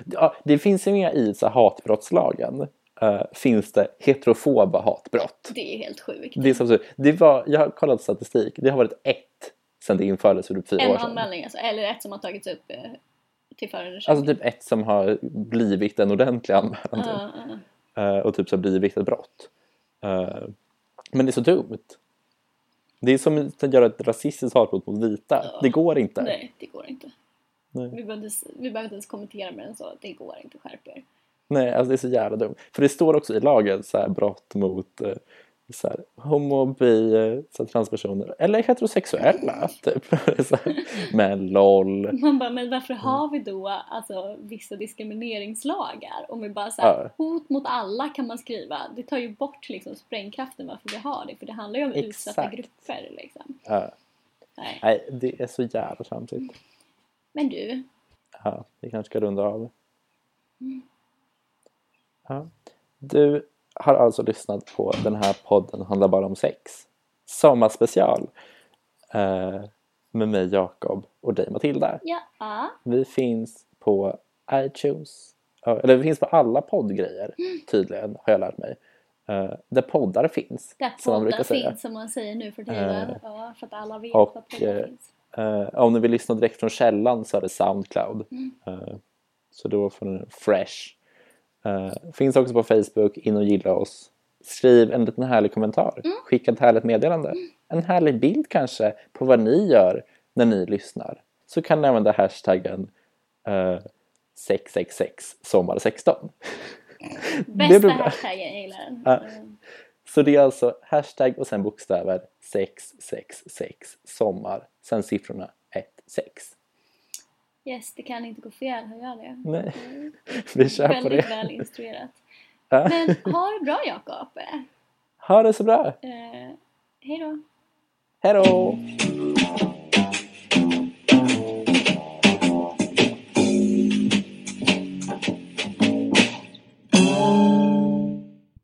Ja, det finns ju inga i så hatbrottslagen. eh, finns det heterofoba hatbrott. Det är helt sjukt. Det, är så det var, jag har kollat statistik. Det har varit ett sedan det infördes för typ fyra En år sedan. anmälning alltså, eller ett som har tagits upp eh, till förundersökning. Alltså typ ett som har blivit en ordentlig anmälan. typ. Ja, ja. Eh, och typ så har blivit ett brott. Men det är så dumt. Det är som att göra ett rasistiskt hatbrott mot vita. Det går inte. Nej, det går inte. Nej. Vi behöver, inte, s- vi behöver inte ens kommentera med den så. Det går inte, skärp er. Nej, alltså det är så jävla dumt. För det står också i lagen så här brott mot eh, så här, homo, bi, eh, så här, transpersoner eller heterosexuella typ. [laughs] Men LOL. Man bara, men varför Mm. har vi då alltså, vissa diskrimineringslagar? Om vi bara så här, Ja. hot mot alla kan man skriva. Det tar ju bort liksom sprängkraften varför vi har det. För det handlar ju om utsatta Exakt. grupper liksom. Ja. Nej. nej, det är så jävla tramsigt. Men du, Ja, vi kanske ska runda av. Ja. Du har alltså lyssnat på den här podden handlar bara om sex. Sommarspecial. Eh, med mig Jakob och dig Matilda. ja. Vi finns på iTunes. Eller vi finns på alla poddgrejer tydligen har jag lärt mig. Uh, där poddar finns. där som man brukar poddar säga. finns som man säger nu för tiden. Eh, ja, för att alla vet och, att poddar eh, finns. Eh, om ni vill lyssna direkt från källan så är det Soundcloud. Mm. Eh, så då får ni fresh. Eh, finns också på Facebook, in och gilla oss. Skriv en liten härlig kommentar. Mm. Skicka ett härligt meddelande. En härlig bild kanske på vad ni gör när ni lyssnar. Så kan ni använda hashtaggen eh, 666 sommar 16. Bästa blir bra. hashtaggen, jag gillar den. Så det är alltså hashtag och sen bokstäver 666 sommar. Sen siffrorna 16. Yes, det kan inte gå fel, hör jag det? Nej, Mm. vi kör på Väldigt det. väl instruerat. Men ha det bra Jakob. Ha det så bra. Eh, hej då. Hej då!